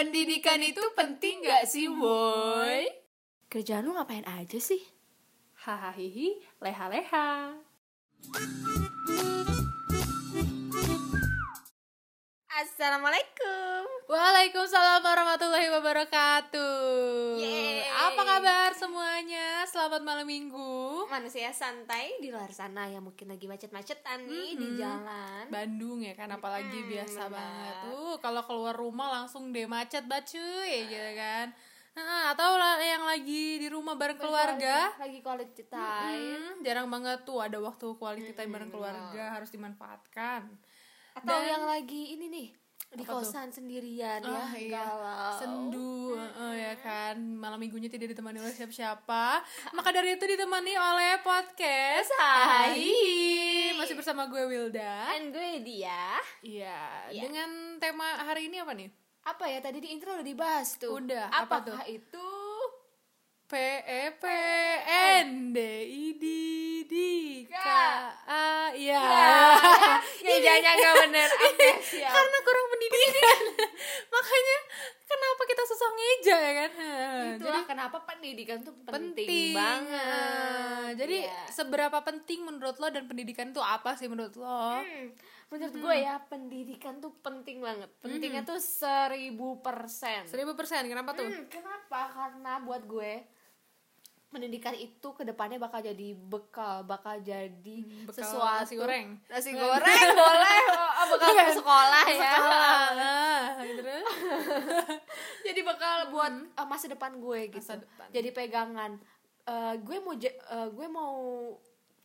Pendidikan itu penting gak sih, boy? Kerjaan lu ngapain aja sih? Hahaha, leha-leha. Assalamualaikum. Waalaikumsalam warahmatullahi wabarakatuh. Yeay. Apa kabar semuanya? Selamat malam minggu. Manusia santai di luar sana yang mungkin lagi macet-macetan nih di Mhm. jalan. Bandung ya kan apalagi Mm-mm, biasa benar. banget tuh kalau keluar rumah langsung deh macet banget cuy gitu kan Nah, atau yang lagi di rumah bareng keluarga lagi quality time. Mm, jarang banget tuh ada waktu quality time bareng Mm-mm, keluarga harus dimanfaatkan Atau Dan- yang lagi ini nih di tuh? kosan sendirian ya, Ah, iya. galau. sendu eh, ya kan malam minggunya tidak ditemani oleh siapa-siapa maka dari itu ditemani oleh podcast Hai. masih bersama gue Wilda And gue dia. iya Iya. dengan tema hari ini apa nih Apa ya tadi di intro udah dibahas tuh. Udah, apa Apakah itu? P E P N D. I D D K A. Ya. Ya jangan nggak bener. Amnesia. karena kurang pendidikan. Makanya kenapa kita susah ngeja ya kan? Itulah kenapa pendidikan tuh penting, penting, banget. jadi Iya. seberapa penting menurut lo dan pendidikan itu apa sih menurut lo? Hmm, menurut gue ya pendidikan tuh penting banget. Pentingnya tuh seribu persen. seribu persen kenapa tuh? Hmm, kenapa? Karena buat gue pendidikan itu ke depannya bakal jadi bekal, bakal jadi Hmm, bekal sesuatu nasi goreng. nasi goreng boleh, oh, bekal ke sekolah ya. Nah, terus jadi bakal buat uh, masa depan gue gitu. Masa depan. Jadi pegangan. Uh, gue mau uh, gue mau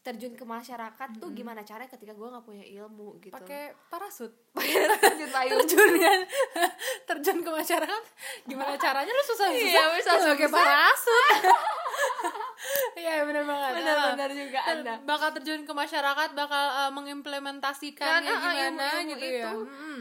terjun ke masyarakat tuh gimana caranya ketika gue nggak punya ilmu gitu. pakai parasut terjun payung. terjun kan terjun ke masyarakat gimana caranya lu susah susah Iya, susah-susah. pakai parasut iya benar banget Benar-benar Ah. juga Ter- Anda. bakal terjun ke masyarakat bakal uh, mengimplementasikannya Dan, uh, uh, gimana ilmu-ilmu gitu ya itu. Mm-mm.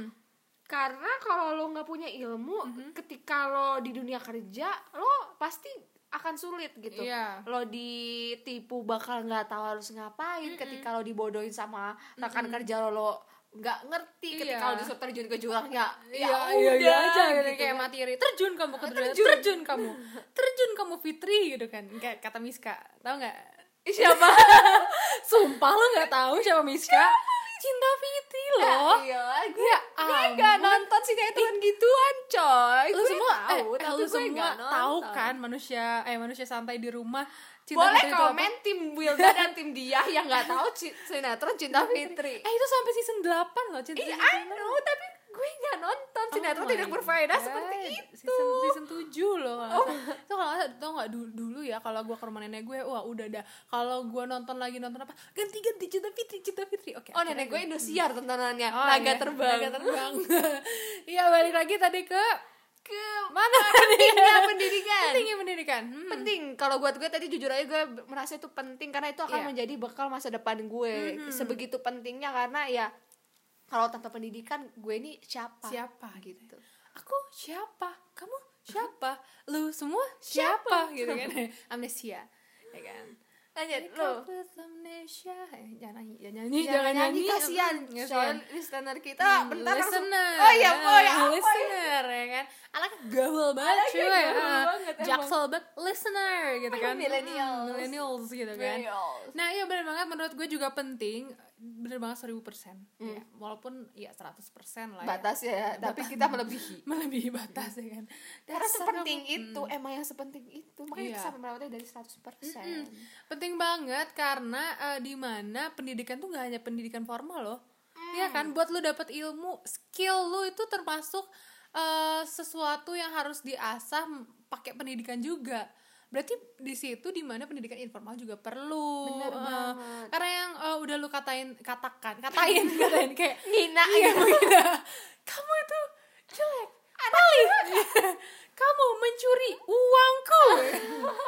Karena kalau lo nggak punya ilmu, Mhm. ketika lo di dunia kerja, lo pasti akan sulit gitu. Iya. Lo ditipu bakal nggak tahu harus ngapain. Ketika lo dibodohin sama rekan kerja lo, lo nggak ngerti. Ketika Iya. lo disuruh terjun ke jurang ya, Iya, ya iya, udah iya aja gitu, gitu. kayak materi terjun kamu ke terjun. Terjun. terjun kamu terjun kamu Fitri gitu kan kayak kata Miska tahu nggak Siapa? sumpah lo nggak tahu siapa Miska cinta Fitri loh Iya, gue, Ya gue ampun. nonton sinetron gituan, coy. lu gue semua tahu, eh, tapi lu gue semua nggak tahu kan manusia eh manusia santai di rumah cinta Boleh Fitri itu apa? komen tim Wilda dan tim dia yang nggak tahu sinetron Cinta Fitri. eh itu sampai season 8 loh cinta Fitri. I know, tapi gue nggak nonton sinetron Oh tidak berfaedah God. seperti itu. Season season 7 loh kalau nggak salah. Itu kalau tau nggak dulu, dulu ya kalau gue ke rumah nenek gue, wah udah dah. Kalau gue nonton lagi nonton apa? Ganti-ganti Cinta Fitri, Cinta Fitri. Oke. Oh, akhirnya nenek gue Indosiar tontonannya, Oh, naga iya. terbang. Naga terbang. Iya, balik lagi tadi ke Ke mana pentingnya pendidikan. Pentingnya pendidikan. Hmm. Penting. Kalau buat gue tadi jujur aja gue merasa itu penting karena itu akan Iya. menjadi bekal masa depan gue. Mhm. Sebegitu pentingnya karena ya kalau tanpa pendidikan gue ini siapa? Siapa gitu. Aku siapa? Kamu siapa? Lu semua siapa? gitu kan. Amnesia. Ya kan. Lanjut with amnesia. Eh, jangan nyanyi, jangan nyanyi, Jangan nyanyi kasihan. Hmm, Soal listener kita Hmm, bentar langsung- listener. Oh iya, oh ya, Ah, apa ya? listener ya kan. Anak gaul banget cuy. emang. Jaksel banget listener gitu kan. Millennials. Hmm, Millennials gitu kan. Millennials. Nah iya benar banget menurut gue juga penting bener banget seribu persen Hmm. ya, walaupun ya 100 persen lah ya. batas ya, tapi kita melebihi. melebihi batas ya kan Karena Dasar sepenting kamu. itu, emang yang sepenting itu. Makanya Iya. kita sampai melewati dari 100%. Mm-mm. penting banget karena eh, di mana pendidikan tuh gak hanya pendidikan formal loh ya kan buat lu dapet ilmu skill lu itu termasuk eh, sesuatu yang harus diasah pakai pendidikan juga berarti di situ di mana pendidikan informal juga perlu Bener banget. karena yang eh, udah lu katain katakan katain katain kayak Ngina iya gitu. menghina. kamu itu jelek paling kamu mencuri uangku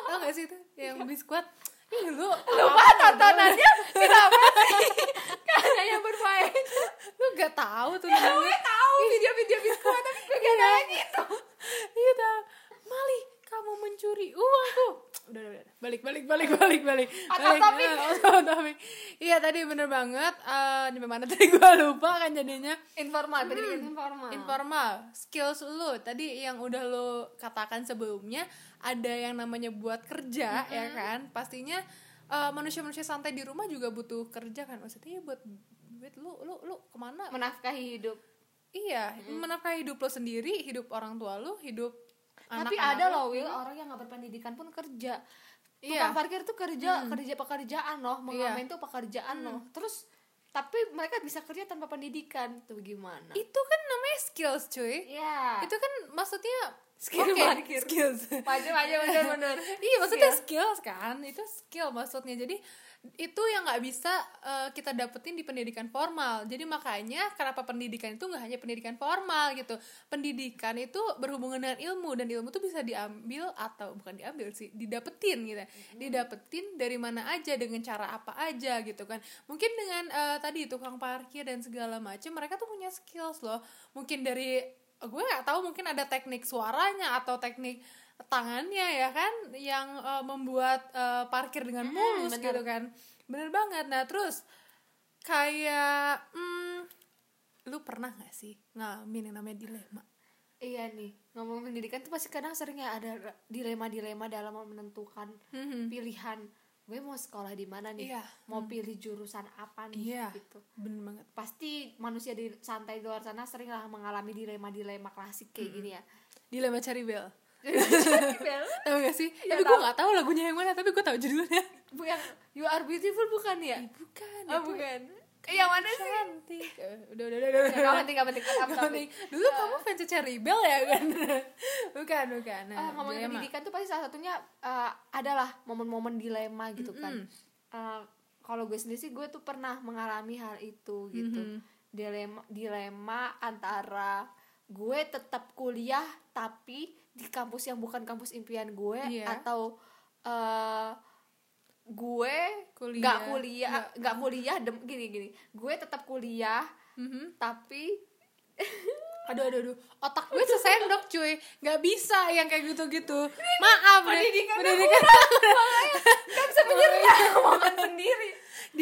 tau gak sih itu yang biskuit Ih, lu Lupa tontonannya kenapa sih? Karena yang berfaedah. lu gak tahu tuh Ya, namanya. gue tahu video-video biskuit tapi gue gak nanya gitu. iya tau Mali kamu mencuri. Uangku udah udah, udah. balik balik balik balik balik. Balik. of topic. iya tadi bener banget. Eh nyampe mana tadi? Gue lupa kan jadinya. Informal pendidikan informal. Informal. Skills lu. Tadi yang udah lu katakan sebelumnya ada yang namanya buat kerja ya kan? Pastinya eh, manusia-manusia santai di rumah juga butuh kerja kan? Maksudnya ya buat duit. Lu lu lu ke mana? Menafkahi hidup. Iya menafkahi hidup lo sendiri hidup orang tua lu hidup tapi anak-anak ada loh Will orang yang nggak berpendidikan pun kerja. Iya. tukang parkir tuh kerja kerja pekerjaan loh mengamen tuh pekerjaan loh. Terus tapi mereka bisa kerja tanpa pendidikan. Tuh gimana? Itu kan namanya skills cuy. Iya. itu kan maksudnya Skill oke, parkir. skills. Maju maju mundur mundur iya maksudnya skills kan? Itu skill maksudnya. Jadi itu yang nggak bisa eh, kita dapetin di pendidikan formal. Jadi makanya kenapa pendidikan itu nggak hanya pendidikan formal gitu. Pendidikan itu berhubungan dengan ilmu dan ilmu itu bisa diambil atau bukan diambil sih didapetin gitu. Didapetin dari mana aja dengan cara apa aja gitu kan. Mungkin dengan eh, tadi tukang parkir dan segala macam mereka tuh punya skills loh. Mungkin dari gue nggak tahu mungkin ada teknik suaranya atau teknik tangannya ya kan yang eh, membuat eh, parkir dengan mulus bener. gitu kan. Bener banget. Nah terus kayak hmm, lu pernah nggak sih ngalamin yang namanya dilema? Iya nih ngomong pendidikan tuh pasti kadang seringnya ada dilema dilema dalam menentukan Mhm. pilihan. Gue mau sekolah di mana nih? Iya. mau pilih jurusan apa nih? Iya. gitu. bener banget. Pasti manusia di santai di luar sana sering lah mengalami dilema dilema klasik kayak gini ya. Dilema cari Bel, tahu gak sih? Iya, tapi gue nggak tahu lagunya yang mana tapi gue tahu judulnya. Bu yang you are beautiful bukan ya? Bukan oh bukan. Eh, yang mana sih? cantik. Udah udah udah udah Ya, nggak penting nggak penting. Topik. penting. dulu kamu fans Cherry Bell ya kan? Bukan bukan. Nah, Ah, ngomongin dilema. pendidikan tuh pasti salah satunya eh, adalah momen-momen dilema gitu kan. Eh, kalau gue sendiri sih gue tuh pernah mengalami hal itu gitu. Mhm. dilema dilema antara gue tetap kuliah tapi di kampus yang bukan kampus impian gue Iya. atau eh, gue Kuliah. nggak kuliah Nggak- kuliah dem gini gini gue tetap kuliah Mhm. tapi aduh aduh aduh otak gue sesendok cuy nggak bisa yang kayak gitu gitu maaf deh. pendidikan pendidikan nggak bisa menyerah omongan sendiri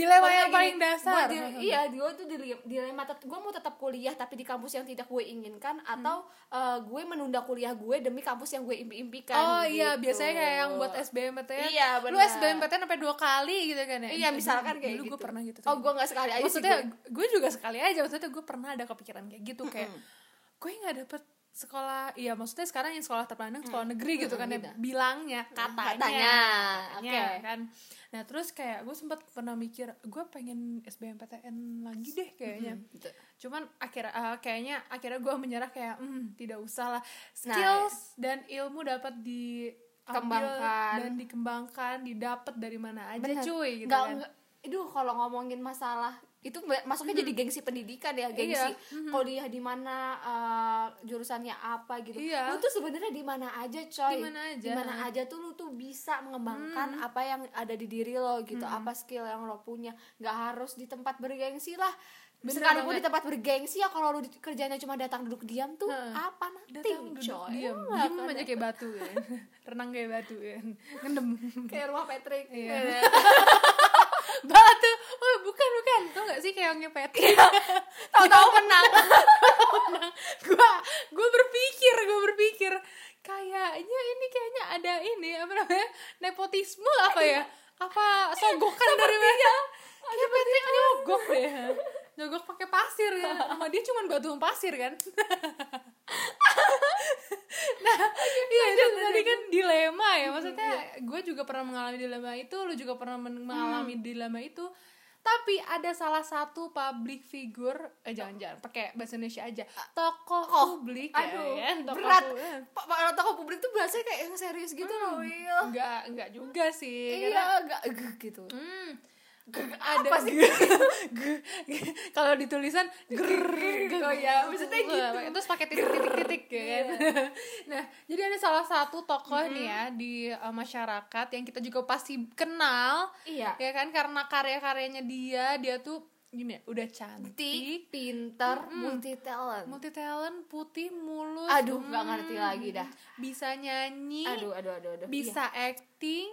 dilema yang paling dasar. gua di- iya gue tuh dile- dilema tet- gue mau tetap kuliah tapi di kampus yang tidak gue inginkan atau eh, gue menunda kuliah gue demi kampus yang gue impi-impikan oh iya gitu. biasanya kayak yang buat SBMPTN Iya, lu benar. SBMPTN sampai dua kali gitu kan ya? Iya misalkan kayak dulu gitu. gue pernah gitu oh gue nggak sekali aja sih maksudnya gue. gue juga sekali aja maksudnya gue pernah ada kepikiran kayak gitu kayak gue nggak dapet sekolah iya maksudnya sekarang yang sekolah terpandang sekolah negeri gitu kan ya gitu. bilangnya katanya Katanya, katanya, oke. kan nah terus kayak gue sempat pernah mikir gue pengen SBMPTN lagi deh kayaknya Gitu. cuman akhirnya eh, kayaknya akhirnya gue menyerah kayak hmm, tidak usah lah Nah, skills dan ilmu dapat di Kembangkan. dan dikembangkan didapat dari mana aja Bener. cuy gitu nggak kan aduh kalau ngomongin masalah itu masuknya jadi gengsi pendidikan ya gengsi Iya. kuliah di mana eh, jurusannya apa gitu. Iya. lu tuh sebenarnya di mana aja coy. Di mana aja. Di mana aja. tuh lu tuh bisa mengembangkan apa yang ada di diri lo gitu apa skill yang lo punya. Nggak harus di tempat bergengsi lah. Bener sekalipun banget. di tempat bergengsi ya kalau lu kerjanya cuma datang duduk diam tuh Heeh. apa nanti datang duduk coy? diam. Lu diam aja kayak batu ya. Renang kayak batu ya. Ngendem. Kayak rumah Patrick Iya. batu oh bukan bukan. Tau gak sih kayak ngepet tahu-tahu menang. gua gua berpikir gua berpikir kayaknya ini kayaknya ada ini apa namanya nepotisme apa ya? Apa sogokan dari mereka kayak Patrick nyogok deh. Nyogok pakai pasir. Ya sama dia cuma batu pasir kan nah iya itu tadi kan dilema ya. Maksudnya gue juga pernah mengalami dilema itu lu juga pernah men- mengalami dilema itu. Tapi ada salah satu public figure eh jangan jangan pakai bahasa Indonesia aja. Tokoh Oh, publik aduh ya, ya tokoh berat. pu- pak pak tokoh publik tuh bahasanya kayak yang serius gitu loh Will enggak enggak juga sih iya enggak gitu. Hmm, ada apa sih? g- g- g- kalau ditulisan ger Oh iya, maksudnya gitu. terus pakai titik-titik-titik ya kan. Nah jadi ada salah satu tokoh nih ya di uh, masyarakat yang kita juga pasti kenal iya. ya kan? Karena karya-karyanya dia dia tuh gini ya, udah cantik cantik pinter multi talent multi talent putih mulus aduh nggak hmm, ngerti lagi dah. Bisa nyanyi aduh aduh aduh aduh bisa acting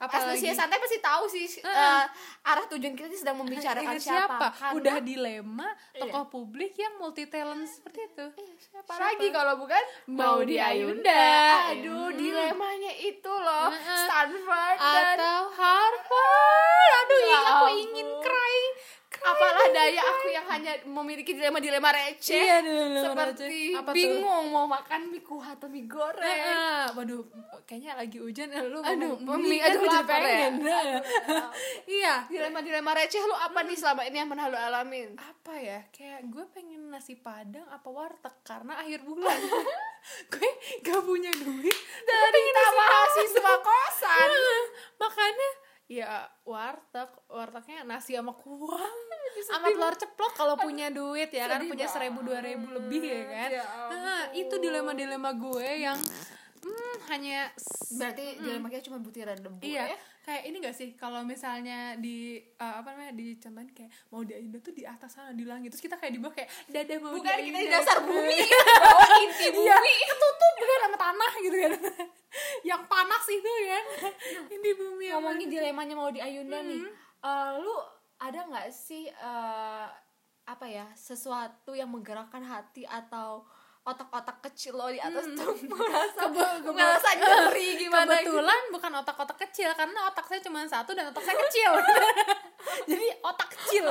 Apalagi? santai pasti tahu sih eh, arah tujuan kita sedang membicarakan Ini siapa. Karena- udah dilema Iya. tokoh publik yang multi talent seperti itu. Siapa lagi kalau bukan Maudy Ayunda. Aduh, dilemanya itu loh. Heeh. Stanford dan atau Harvard? Aduh Ya aku ingin cry apalah daya aku yang hanya memiliki dilema-dilema receh. Iya, dilema seperti receh. Apa tuh? bingung mau makan mie kuah atau mie goreng. Eh, waduh, kayaknya lagi hujan eh, lu Aduh, mie, kan aduh, jadi lapar ya. pengen. iya Dilema-dilema receh lu apa nih selama ini yang pernah lu alamin? apa ya kayak gue pengen nasi padang apa warteg karena akhir bulan gue gak punya duit Dari mahasiswa kosan. makanya ya warteg. Wartegnya nasi sama kuah. Sama telur ceplok kalau punya duit ya kan punya seribu dua ribu lebih ya kan. Ya nah, itu dilema dilema gue yang hmm, hanya Berarti dilema kita cuma butiran debu iya ya. kayak ini gak sih? Kalau misalnya di uh, apa namanya dicontohin kayak mau di Ayunda tuh di atas sana di langit. Terus kita kayak di bawah kayak dada mau Bukan kita di dasar bumi, bawah inti Iya, bumi. ketutup kan sama tanah gitu kan. Yang panas itu ya. Ini bumi yang ngomongin dilemanya mau di Ayunda nih. Eh, lu ada nggak sih eh, apa ya sesuatu yang menggerakkan hati atau otak-otak kecil lo di atas tuh merasa merasa nyeri gimana gitu. Kebetulan bukan otak-otak kecil karena otak saya cuma satu dan otak saya kecil. Jadi otak kecil.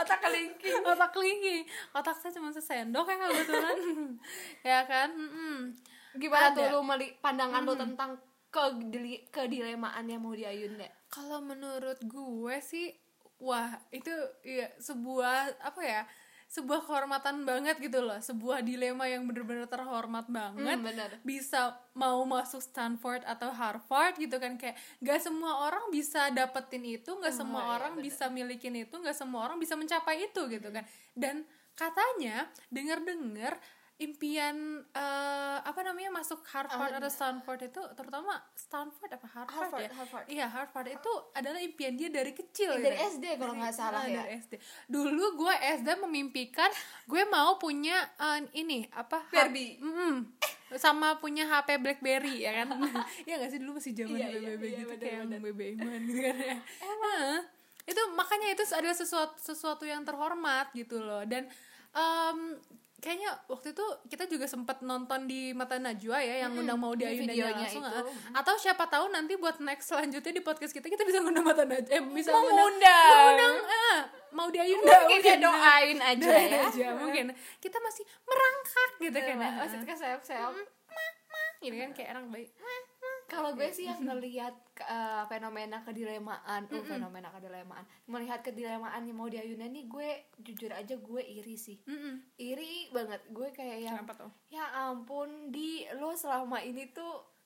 Otak kelingking. Otak kelingking. Otak saya cuma sesendok ya kebetulan. Ya kan? Mm-mm. gimana Ada. tuh lu meli pandangan lu tentang kedili kedilemaan yang mau di Ayunda kalau menurut gue sih wah itu ya sebuah apa ya sebuah kehormatan banget gitu loh. Sebuah dilema yang bener-bener terhormat banget. Hmm, bener. bisa mau masuk Stanford atau Harvard gitu kan. Kayak gak semua orang bisa dapetin itu gak semua iya, orang bisa milikin itu gak semua orang bisa mencapai itu gitu kan. Dan katanya denger-dengar impian eh, apa namanya masuk Harvard atau Stanford itu terutama Stanford apa Harvard, Harvard, ya Harvard. iya Harvard itu adalah impian dia dari kecil dari gitu. SD kalau nggak salah Ah, ya dari SD dulu gue SD memimpikan gue mau punya eh, ini apa Barbie. Mm-mm. sama punya HP BlackBerry ya kan Iya gak sih dulu masih zaman Iya, iya, BBB iya, gitu bener, kayak. BBM gitu kan ya Heeh. itu makanya itu adalah sesuatu sesuatu yang terhormat gitu loh dan em, kayaknya waktu itu kita juga sempat nonton di Mata Najwa ya yang undang mau di Ayunda videonya langsung itu. ah. atau siapa tahu nanti buat next selanjutnya di podcast kita kita bisa ngundang Mata Najwa eh bisa Mengundang. mengundang ah, mau di Ayunda mungkin ya doain aja Doain ya aja mungkin kita masih merangkak gitu kan ya. masih keseok-seok Ini kan kayak orang baik kalau gue sih yang ngelihat eh, fenomena kedilemaan uh, fenomena kedilemaan melihat kedilemaan yang mau di Ayunda nih gue jujur aja gue iri sih. Mm-mm. iri banget. Gue kayak yang Kenapa tuh? ya ampun di lo selama ini tuh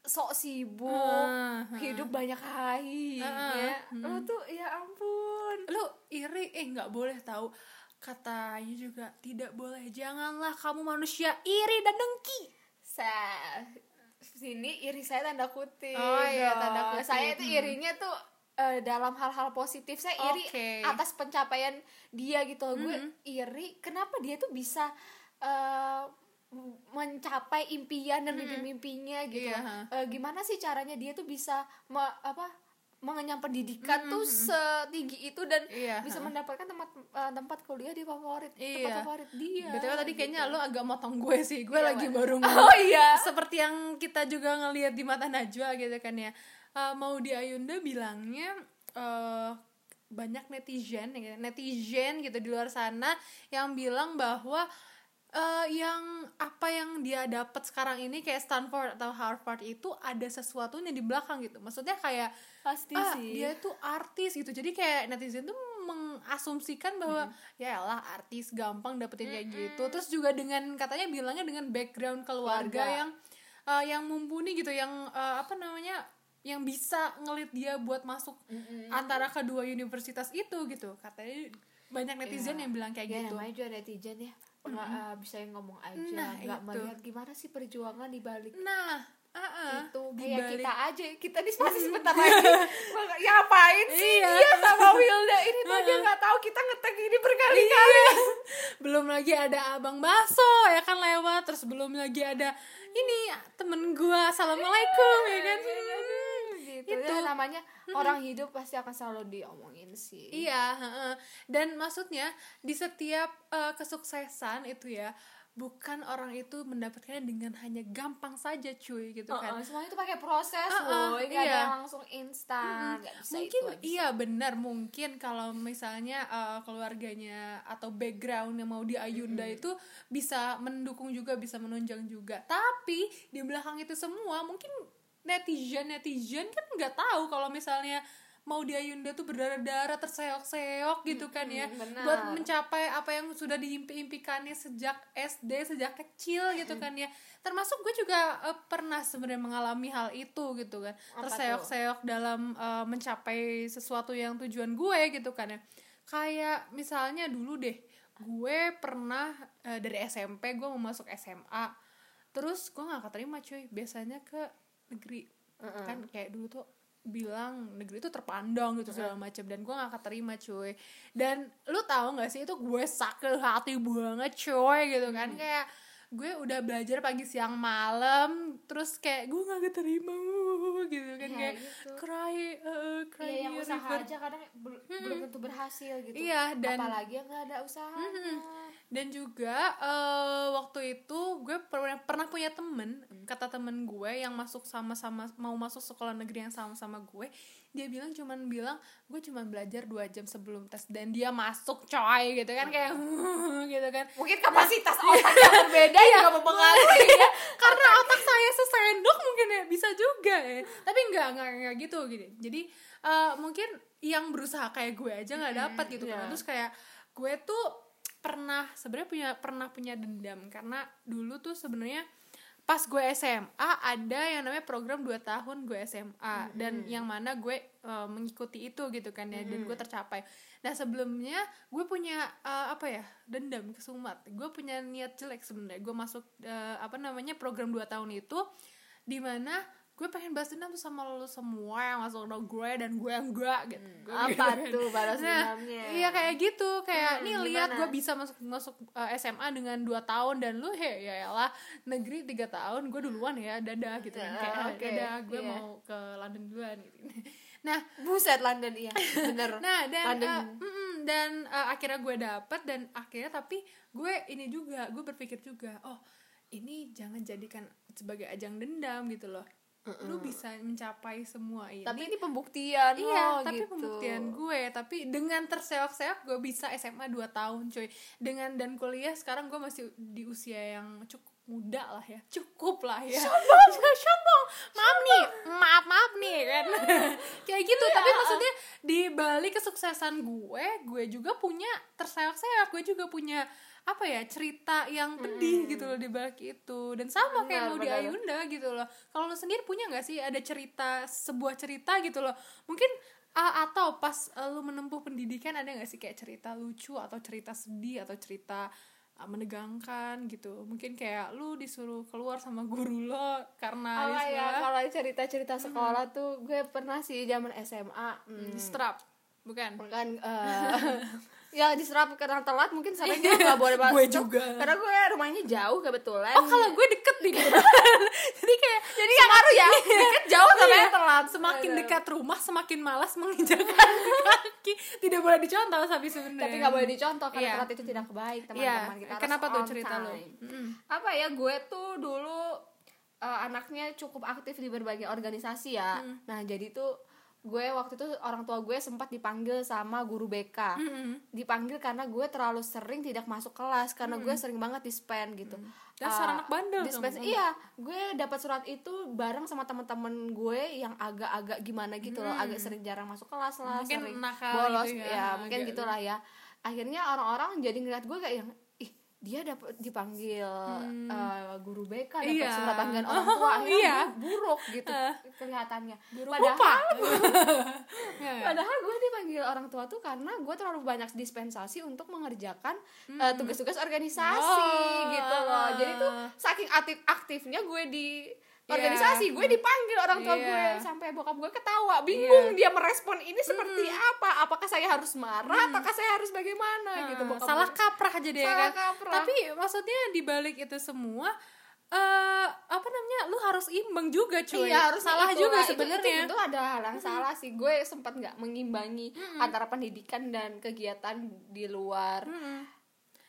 sok sibuk Ah, ah. hidup banyak hai Ah, ya. ah. lo tuh ya ampun. Lu iri eh nggak boleh tahu. Katanya juga tidak boleh. Janganlah kamu manusia iri dan dengki. Saya sini iri saya tanda kutip Oh, iya, tanda kutip saya itu kutip. irinya tuh eh, dalam hal-hal positif saya iri Oke. atas pencapaian dia gitu loh. gue iri kenapa dia tuh bisa eh, mencapai impian dan mimpi-mimpinya gitu Iya, loh. Eh, gimana sih caranya dia tuh bisa me- apa mengenyam pendidikan tuh setinggi itu dan Iya, bisa ha. mendapatkan tempat eh, tempat kuliah di favorit tempat Iya. favorit dia btw tadi gitu. kayaknya lu agak motong gue sih gue Iya, lagi baru oh iya seperti yang kita juga ngelihat di mata Najwa gitu kan ya Eh, mau di Ayunda bilangnya eh, banyak netizen ya, netizen gitu di luar sana yang bilang bahwa eh, yang apa yang dia dapat sekarang ini kayak Stanford atau Harvard itu ada sesuatunya di belakang gitu. Maksudnya kayak pasti ah, sih. dia tuh artis gitu. Jadi kayak netizen tuh mengasumsikan bahwa ya lah artis gampang dapetin kayak gitu. Terus juga dengan katanya bilangnya dengan background keluarga Keluarga. yang eh, yang mumpuni gitu yang eh, apa namanya yang bisa ngelit dia buat masuk antara kedua universitas itu gitu. Katanya banyak netizen Iya. yang bilang kayak ya gitu. namanya juga netizen ya nggak eh, bisa yang ngomong aja Nah, nggak melihat gimana sih perjuangan di balik nah ah, ah, itu kayak kita aja kita di masih sebentar lagi. Ya ngapain sih? Iya. dia sama Wilda ini tuh dia nggak tahu kita ngetek ini berkali-kali. Belum lagi ada abang baso ya kan lewat. Terus belum lagi ada ini temen gua assalamualaikum ya kan? Hmm, gitu Itu. Ya, namanya orang hidup pasti akan selalu diomongin sih Iya, heeh. dan maksudnya di setiap eh, kesuksesan itu ya bukan orang itu mendapatkannya dengan hanya gampang saja cuy gitu kan. oh, semuanya itu pakai proses Uh-uh, loh nggak ada iya. yang langsung instan nggak bisa mungkin itu iya benar mungkin kalau misalnya eh, keluarganya atau background yang mau di Ayunda itu bisa mendukung juga bisa menunjang juga tapi di belakang itu semua mungkin netizen netizen kan nggak tahu kalau misalnya mau di Ayunda tuh berdarah-darah terseok-seok gitu kan ya. Benar. buat mencapai apa yang sudah diimpi-impikannya sejak SD sejak kecil gitu kan ya. Termasuk gue juga eh, pernah sebenarnya mengalami hal itu gitu kan. Terseok-seok dalam eh, mencapai sesuatu yang tujuan gue gitu kan ya. Kayak misalnya dulu deh gue pernah eh, dari SMP gue mau masuk SMA terus gue nggak keterima cuy biasanya ke negeri. Kan kayak dulu tuh bilang negeri itu terpandang gitu segala macam dan gue gak keterima cuy. Dan lu tahu nggak sih itu gue sakit hati banget cuy gitu kan. Kayak gue udah belajar pagi siang malam terus kayak gue gak keterima gitu kan Ya, kayak gitu. cry uh, cry Iya, yang a usaha river. aja kadang bel- belum tentu berhasil gitu. Iya, dan- apalagi yang nggak ada usahanya. Dan juga eh, waktu itu gue pernah pernah punya temen kata temen gue yang masuk sama-sama mau masuk sekolah negeri yang sama-sama gue dia bilang cuman bilang gue cuman belajar dua jam sebelum tes dan dia masuk coy gitu kan kayak gitu kan. Mungkin kapasitas otak yang berbeda juga mempengaruhi ya karena otak. saya sesendok mungkin ya bisa juga ya. Tapi enggak enggak enggak gitu gitu jadi eh, mungkin yang berusaha kayak gue aja nggak dapat gitu kan. iya. terus kayak gue tuh pernah sebenarnya punya pernah punya dendam. Karena dulu tuh sebenarnya pas gue SMA ada yang namanya program 2 tahun gue SMA dan yang mana gue eh, mengikuti itu gitu kan ya. Dan gue tercapai. Nah sebelumnya gue punya eh, apa ya dendam ke Sumat. Gue punya niat jelek sebenarnya. Gue masuk eh, apa namanya program 2 tahun itu di mana gue pengen balas dendam tuh sama lo semua yang masuk sama gue dan gue enggak gitu. Gue apa gitu tuh balas Nah, dendamnya iya kayak gitu kayak Hmm, nih lihat gue bisa masuk masuk uh, SMA dengan dua tahun dan lu he ya lah negeri tiga tahun gue duluan ya dadah gitu kan Ya, kayak oke, dadah gue iya. mau ke London duluan gitu nah buset London iya bener nah dan London uh, mm-mm, dan uh, akhirnya gue dapet dan akhirnya tapi gue ini juga gue berpikir juga oh ini jangan jadikan sebagai ajang dendam gitu loh lu bisa mencapai semua ini tapi ini pembuktian Iya, loh, tapi gitu. pembuktian gue. Tapi dengan terseok-seok gue bisa SMA 2 tahun, cuy. Dengan dan kuliah sekarang gue masih di usia yang cukup muda lah ya. Cukup lah ya. Sombong. Sombong. Maaf nih. Maaf, maaf nih kan. Kayak gitu. Tapi maksudnya di balik kesuksesan gue, gue juga punya terseok-seok. Gue juga punya apa ya cerita yang pedih gitu loh di balik itu dan sama kayak mau di. Ayunda gitu loh kalau lo sendiri punya nggak sih ada cerita sebuah cerita gitu loh mungkin a- atau pas uh, lu menempuh pendidikan ada nggak sih kayak cerita lucu atau cerita sedih atau cerita menegangkan gitu. Mungkin kayak lu disuruh keluar sama guru lo karena Apa ya kalau cerita-cerita sekolah tuh gue pernah sih zaman SMA hmm, distrap bukan? Kan eh, ya diserap karena telat mungkin sering gue nggak boleh Gue masuk. juga. karena gue rumahnya jauh kebetulan. Oh kalau gue deket nih jadi kayak jadi yang ngaruh ya deket jauh sama yang telat. Semakin Aduh. dekat rumah semakin malas menginjakan kaki. Tidak boleh dicontoh tapi sebenarnya. Tapi nggak boleh dicontoh karena Iya. telat itu tidak baik Iya, teman-teman kita harus kenapa tuh cerita lo? apa ya gue tuh dulu eh, anaknya cukup aktif di berbagai organisasi ya. Hmm. nah jadi tuh gue waktu itu orang tua gue sempat dipanggil sama guru BK Mm-mm. dipanggil karena gue terlalu sering tidak masuk kelas karena gue sering banget dispen gitu. Dasar Ah, anak bandel dispen dong. iya gue dapat surat itu bareng sama teman-teman gue yang agak-agak gimana gitu loh agak sering jarang masuk kelas lah Mungkin sering nakal bolos. gitu ya, ya mungkin agak. gitulah ya. Akhirnya orang-orang jadi ngeliat gue kayak yang dia dapat dipanggil eh, guru BK dapat Iya. surat panggilan orang Oh, tua akhirnya iya. buruk gitu Eh. kelihatannya Guru padahal apa? Ya, ya. Padahal gue dipanggil orang tua tuh karena gue terlalu banyak dispensasi untuk mengerjakan eh, tugas-tugas organisasi Oh, gitu loh. Jadi tuh saking aktif aktifnya gue di Iya. organisasi, gue dipanggil orang tua Iya. gue sampai bokap gue ketawa, bingung dia merespon ini seperti apa? Apakah saya harus marah? Apakah saya harus bagaimana gitu? Ah, Bokap salah gue. kaprah aja deh Salah kan kaprah. tapi maksudnya di balik itu semua eh apa namanya lu harus imbang juga cuy Iya harus salah itu juga lah. Itu- sebenarnya itu, itu ada hal yang salah sih gue sempat nggak mengimbangi antara pendidikan dan kegiatan di luar Mm-mm.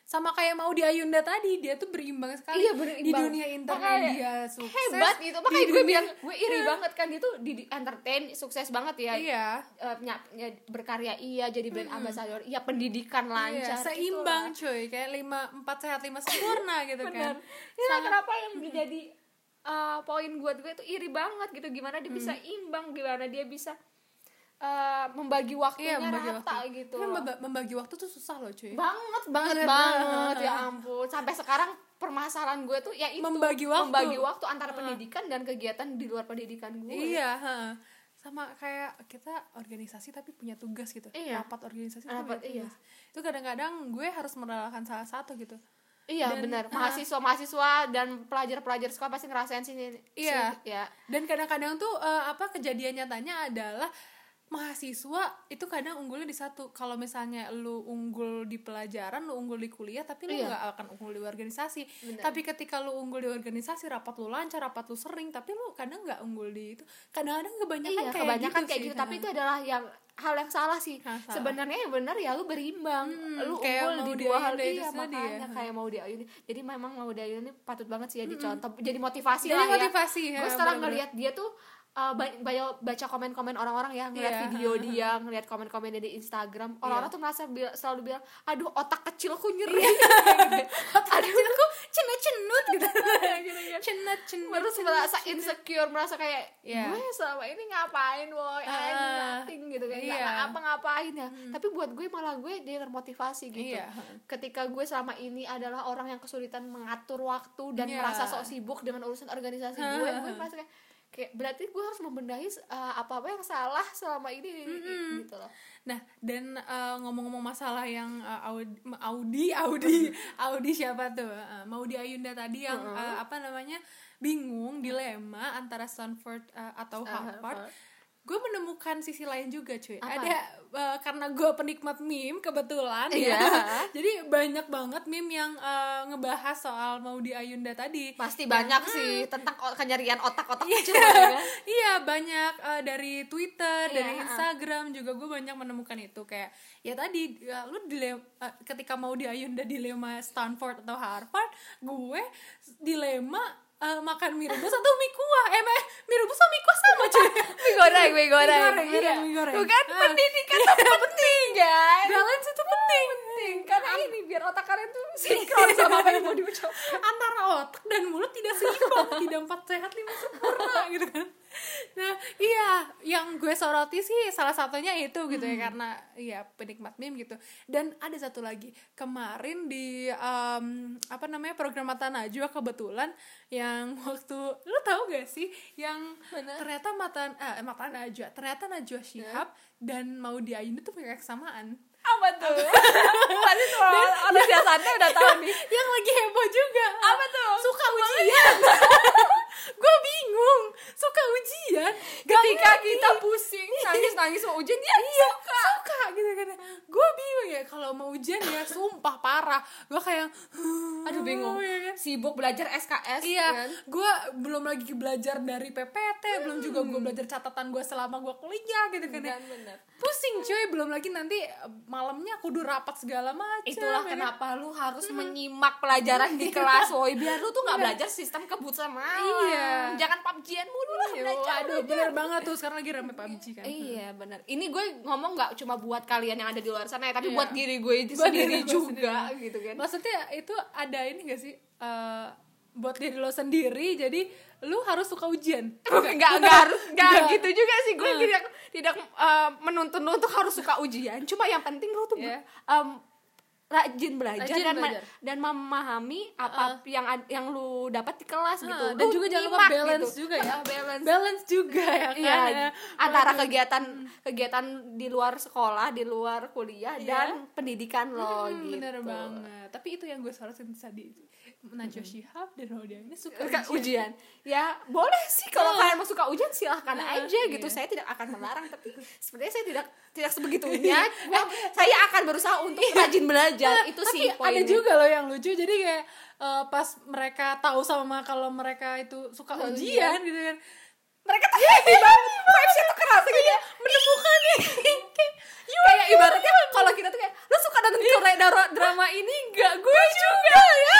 Sama kayak mau di Ayunda tadi dia tuh berimbang sekali. Iya, berimbang. di dunia internet Makanya dia sukses. hebat gitu. Makanya gue bilang gue iri Iya. banget kan dia tuh di, di entertain sukses banget ya. Iya. Nya- berkarya iya jadi brand ambassador iya pendidikan Iya, lancar seimbang gitu cuy. Kayak lima empat sehat lima sempurna gitu lah. kan. Benar Inilah kenapa yang menjadi eh, poin buat gue tuh iri banget gitu. Gimana dia bisa imbang gimana dia bisa eh, membagi waktunya iya membagi rata waktu gitu Tapi memba- membagi waktu tuh susah loh cuy banget banget Banget banget ya ampun sampai sekarang permasalahan gue tuh ya itu Membagi waktu. membagi waktu antara pendidikan dan kegiatan di luar pendidikan gue iya ha. sama kayak kita organisasi tapi punya tugas gitu Iya. rapat organisasi Rapat, iya. tugas. itu kadang-kadang gue harus merelakan salah satu gitu iya Dan, benar ah. mahasiswa mahasiswa dan pelajar pelajar sekolah pasti ngerasain sih ini Iya. sih, ya dan kadang-kadang tuh eh, apa kejadian nyatanya adalah mahasiswa itu kadang unggulnya di satu. Kalau misalnya lu unggul di pelajaran lu unggul di kuliah tapi lu Iya. nggak akan unggul di organisasi. Benar. tapi ketika lu unggul di organisasi rapat lu lancar rapat lu sering tapi lu kadang nggak unggul di itu. Kadang-kadang kebanyakan iya kayak kebanyakan gitu kayak sih, gitu. Tapi ha. itu adalah yang hal yang salah sih. Sebenarnya yang benar ya lu berimbang. Hmm, lu unggul di dua hal Ayunda itu iya makanya ya. kayak mau di Ayunda jadi memang mau di Ayunda ini patut banget sih ya dicontoh jadi motivasi Jadi lah motivasi, ya ya, gue setelah ngelihat dia tuh uh, ba- banyak baca komen-komen orang-orang ya ngeliat Iya, video dia ngeliat komen-komen dia di Instagram. Orang-orang Iya. tuh merasa bil- selalu bilang aduh otak kecilku nyeri. Iya. aduh. aku cenut cenut gitu gitu cenut cenut terus merasa insecure merasa kayak Iya. gue selama ini ngapain boy? I do Ah, nothing gitu kan. Iya. nggak apa ngapain ya tapi buat gue malah gue dia termotivasi gitu. Iya. ketika gue selama ini adalah orang yang kesulitan mengatur waktu dan Iya. merasa sok sibuk dengan urusan organisasi gue gue merasa kayak kayak berarti gue harus membenahi apa apa yang salah selama ini gitu loh. Nah, dan eh, ngomong-ngomong masalah yang eh, Audi, Audi, Audi, Audi siapa tuh? Eh, Maudi Ayunda tadi yang eh, apa namanya bingung dilema antara Stanford eh, atau Uh, Harvard. Gue menemukan sisi lain juga, cuy. Apa? Ada eh, karena gue penikmat meme kebetulan Iya. ya. Jadi banyak banget meme yang eh, ngebahas soal Maudi Ayunda tadi. pasti banyak sih tentang kenyarian otak-otak kecil Iya, ya. iya banyak eh, dari Twitter, Iya, dari. Instagram juga gue banyak menemukan itu kayak ya tadi ya, lu dilema eh, ketika mau di Ayunda dilema Stanford atau Harvard, gue dilema eh, makan mie rebus atau mie kuah. Eh, meh, mie rebus sama mie kuah sama cuy. mie goreng mie goreng goreng, Iya. iya, mie goreng. Tuh kan Ah. pendidikan tuh penting guys Balance itu penting. penting karena ini biar otak kalian tuh sinkron sama apa yang mau diucapkan antara otak dan mulut tidak seimbang tidak empat sehat lima sempurna gitu kan nah iya yang gue soroti sih salah satunya itu gitu ya karena iya penikmat meme gitu. Dan ada satu lagi kemarin di em, apa namanya program mata najwa kebetulan yang waktu lu tahu gak sih? Yang Mana? ternyata mata eh, mata najwa ternyata najwa shihab dan mau Ayunda tuh punya kesamaan. Apa tuh? Pasti semua orang biasanya udah tahu nih. yang lagi heboh juga. Apa tuh? Suka ujian gue bingung. Suka ujian. Ketika kita pusing nangis nangis mau ujian dia iya suka. gitu kan. Gue bingung ya kalau mau ujian ya sumpah parah. Gue kayak aduh bingung. Ya kan? sibuk belajar SKS Iya, kan? gue belum lagi belajar dari PPT, belum juga gue belajar catatan gue selama gue kuliah gitu kan ya. Bener. Pusing cuy, belum lagi nanti eh, malamnya kudu rapat segala macam. itulah ya. kan? kenapa lu harus menyimak pelajaran di kelas woi. Biar lu tuh nggak belajar sistem kebut sama Iya. jangan PUBG-an mulu lah Yo, belajar aduh, bener banget tuh sekarang lagi rame PUBG kan. Iya benar. Ini gue ngomong nggak cuma buat kalian yang ada di luar sana ya, tapi Iya. buat diri gue Buat sendiri diri juga gitu kan. Maksudnya itu ada ini gak sih? eh, buat diri lo sendiri, jadi lu harus suka ujian. Enggak enggak harus Nggak. gitu juga sih. Gue tidak tidak eh, menuntun lu untuk harus suka ujian. Cuma yang penting lu tuh Iya. em, rajin belajar Rajin dan ma- belajar. dan memahami apa yang ad- yang lu dapat di kelas gitu. Ah, dan Lu juga jangan lupa balance gitu. juga ya. Balance. Balance juga ya kan. Iya, ya. antara kegiatan kegiatan di luar sekolah, di luar kuliah Iya. dan pendidikan lo Hmm, gitu. Bener banget. Tapi itu yang gue sorotin tadi. Najwa Shihab dan Raudia ini suka ujian. ujian. Ya, boleh sih kalau kalian mau suka ujian silahkan Ah, aja iya. gitu. Saya tidak akan melarang tapi sebenarnya saya tidak tidak sebegitunya. Gua- saya akan berusaha untuk rajin belajar. Nah, itu tapi sih ada poinnya juga loh yang lucu. Jadi kayak eh, pas mereka tahu sama kalau mereka itu suka Suka ujian gitu kan. Mereka tuh happy banget. Vibesnya tuh kerasa gitu. Ya menemukan nih kayak ibaratnya kalau kita tuh kayak lo suka nonton drama ini? Enggak gue juga ya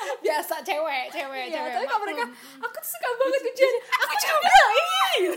biasa cewek cewek ya, cewek tapi kalau mereka aku tuh suka banget ujian aku juga. ih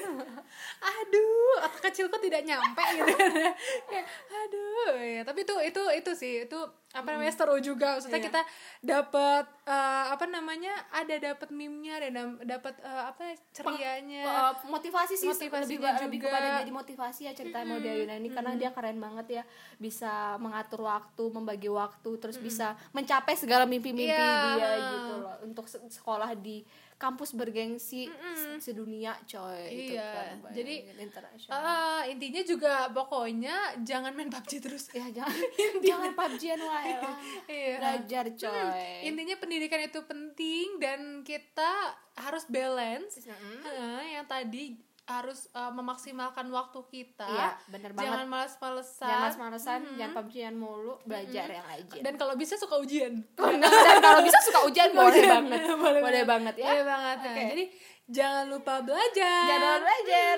aduh otak kecilku tidak nyampe gitu. Kayak, aduh. Ya tapi itu itu itu sih itu apa namanya seru juga. Maksudnya Iya. kita dapat eh, apa namanya ada dapat meme-nya dan dapat eh, apa cerianya. Uh, motivasi sih Motivasinya lebih ba- lebih juga. kepada jadi motivasi ya cerita Maudy Ayunda ini. Karena dia keren banget ya bisa mengatur waktu membagi waktu terus bisa mencapai segala mimpi-mimpi Iya. dia gitu loh. Untuk se- sekolah di kampus bergengsi se- sedunia coy. Itu Iya, keren banget. jadi, internasional. Ah, intinya juga pokoknya jangan main PUBG terus. Ya jangan. Jangan PUBG-an wae lah. Iya. belajar coy. Intinya pendidikan itu penting dan kita harus balance. Mm. Heeh, yang tadi harus uh, memaksimalkan waktu kita. Iya, bener banget. jangan malas-malesan jangan males-malesan jangan PUBG-an mulu belajar yang rajin. Dan kalau bisa suka ujian. Dan kalau bisa suka ujian boleh banget. Boleh, boleh banget. ya. Boleh banget. Oke. jadi jangan lupa belajar. Jangan lupa belajar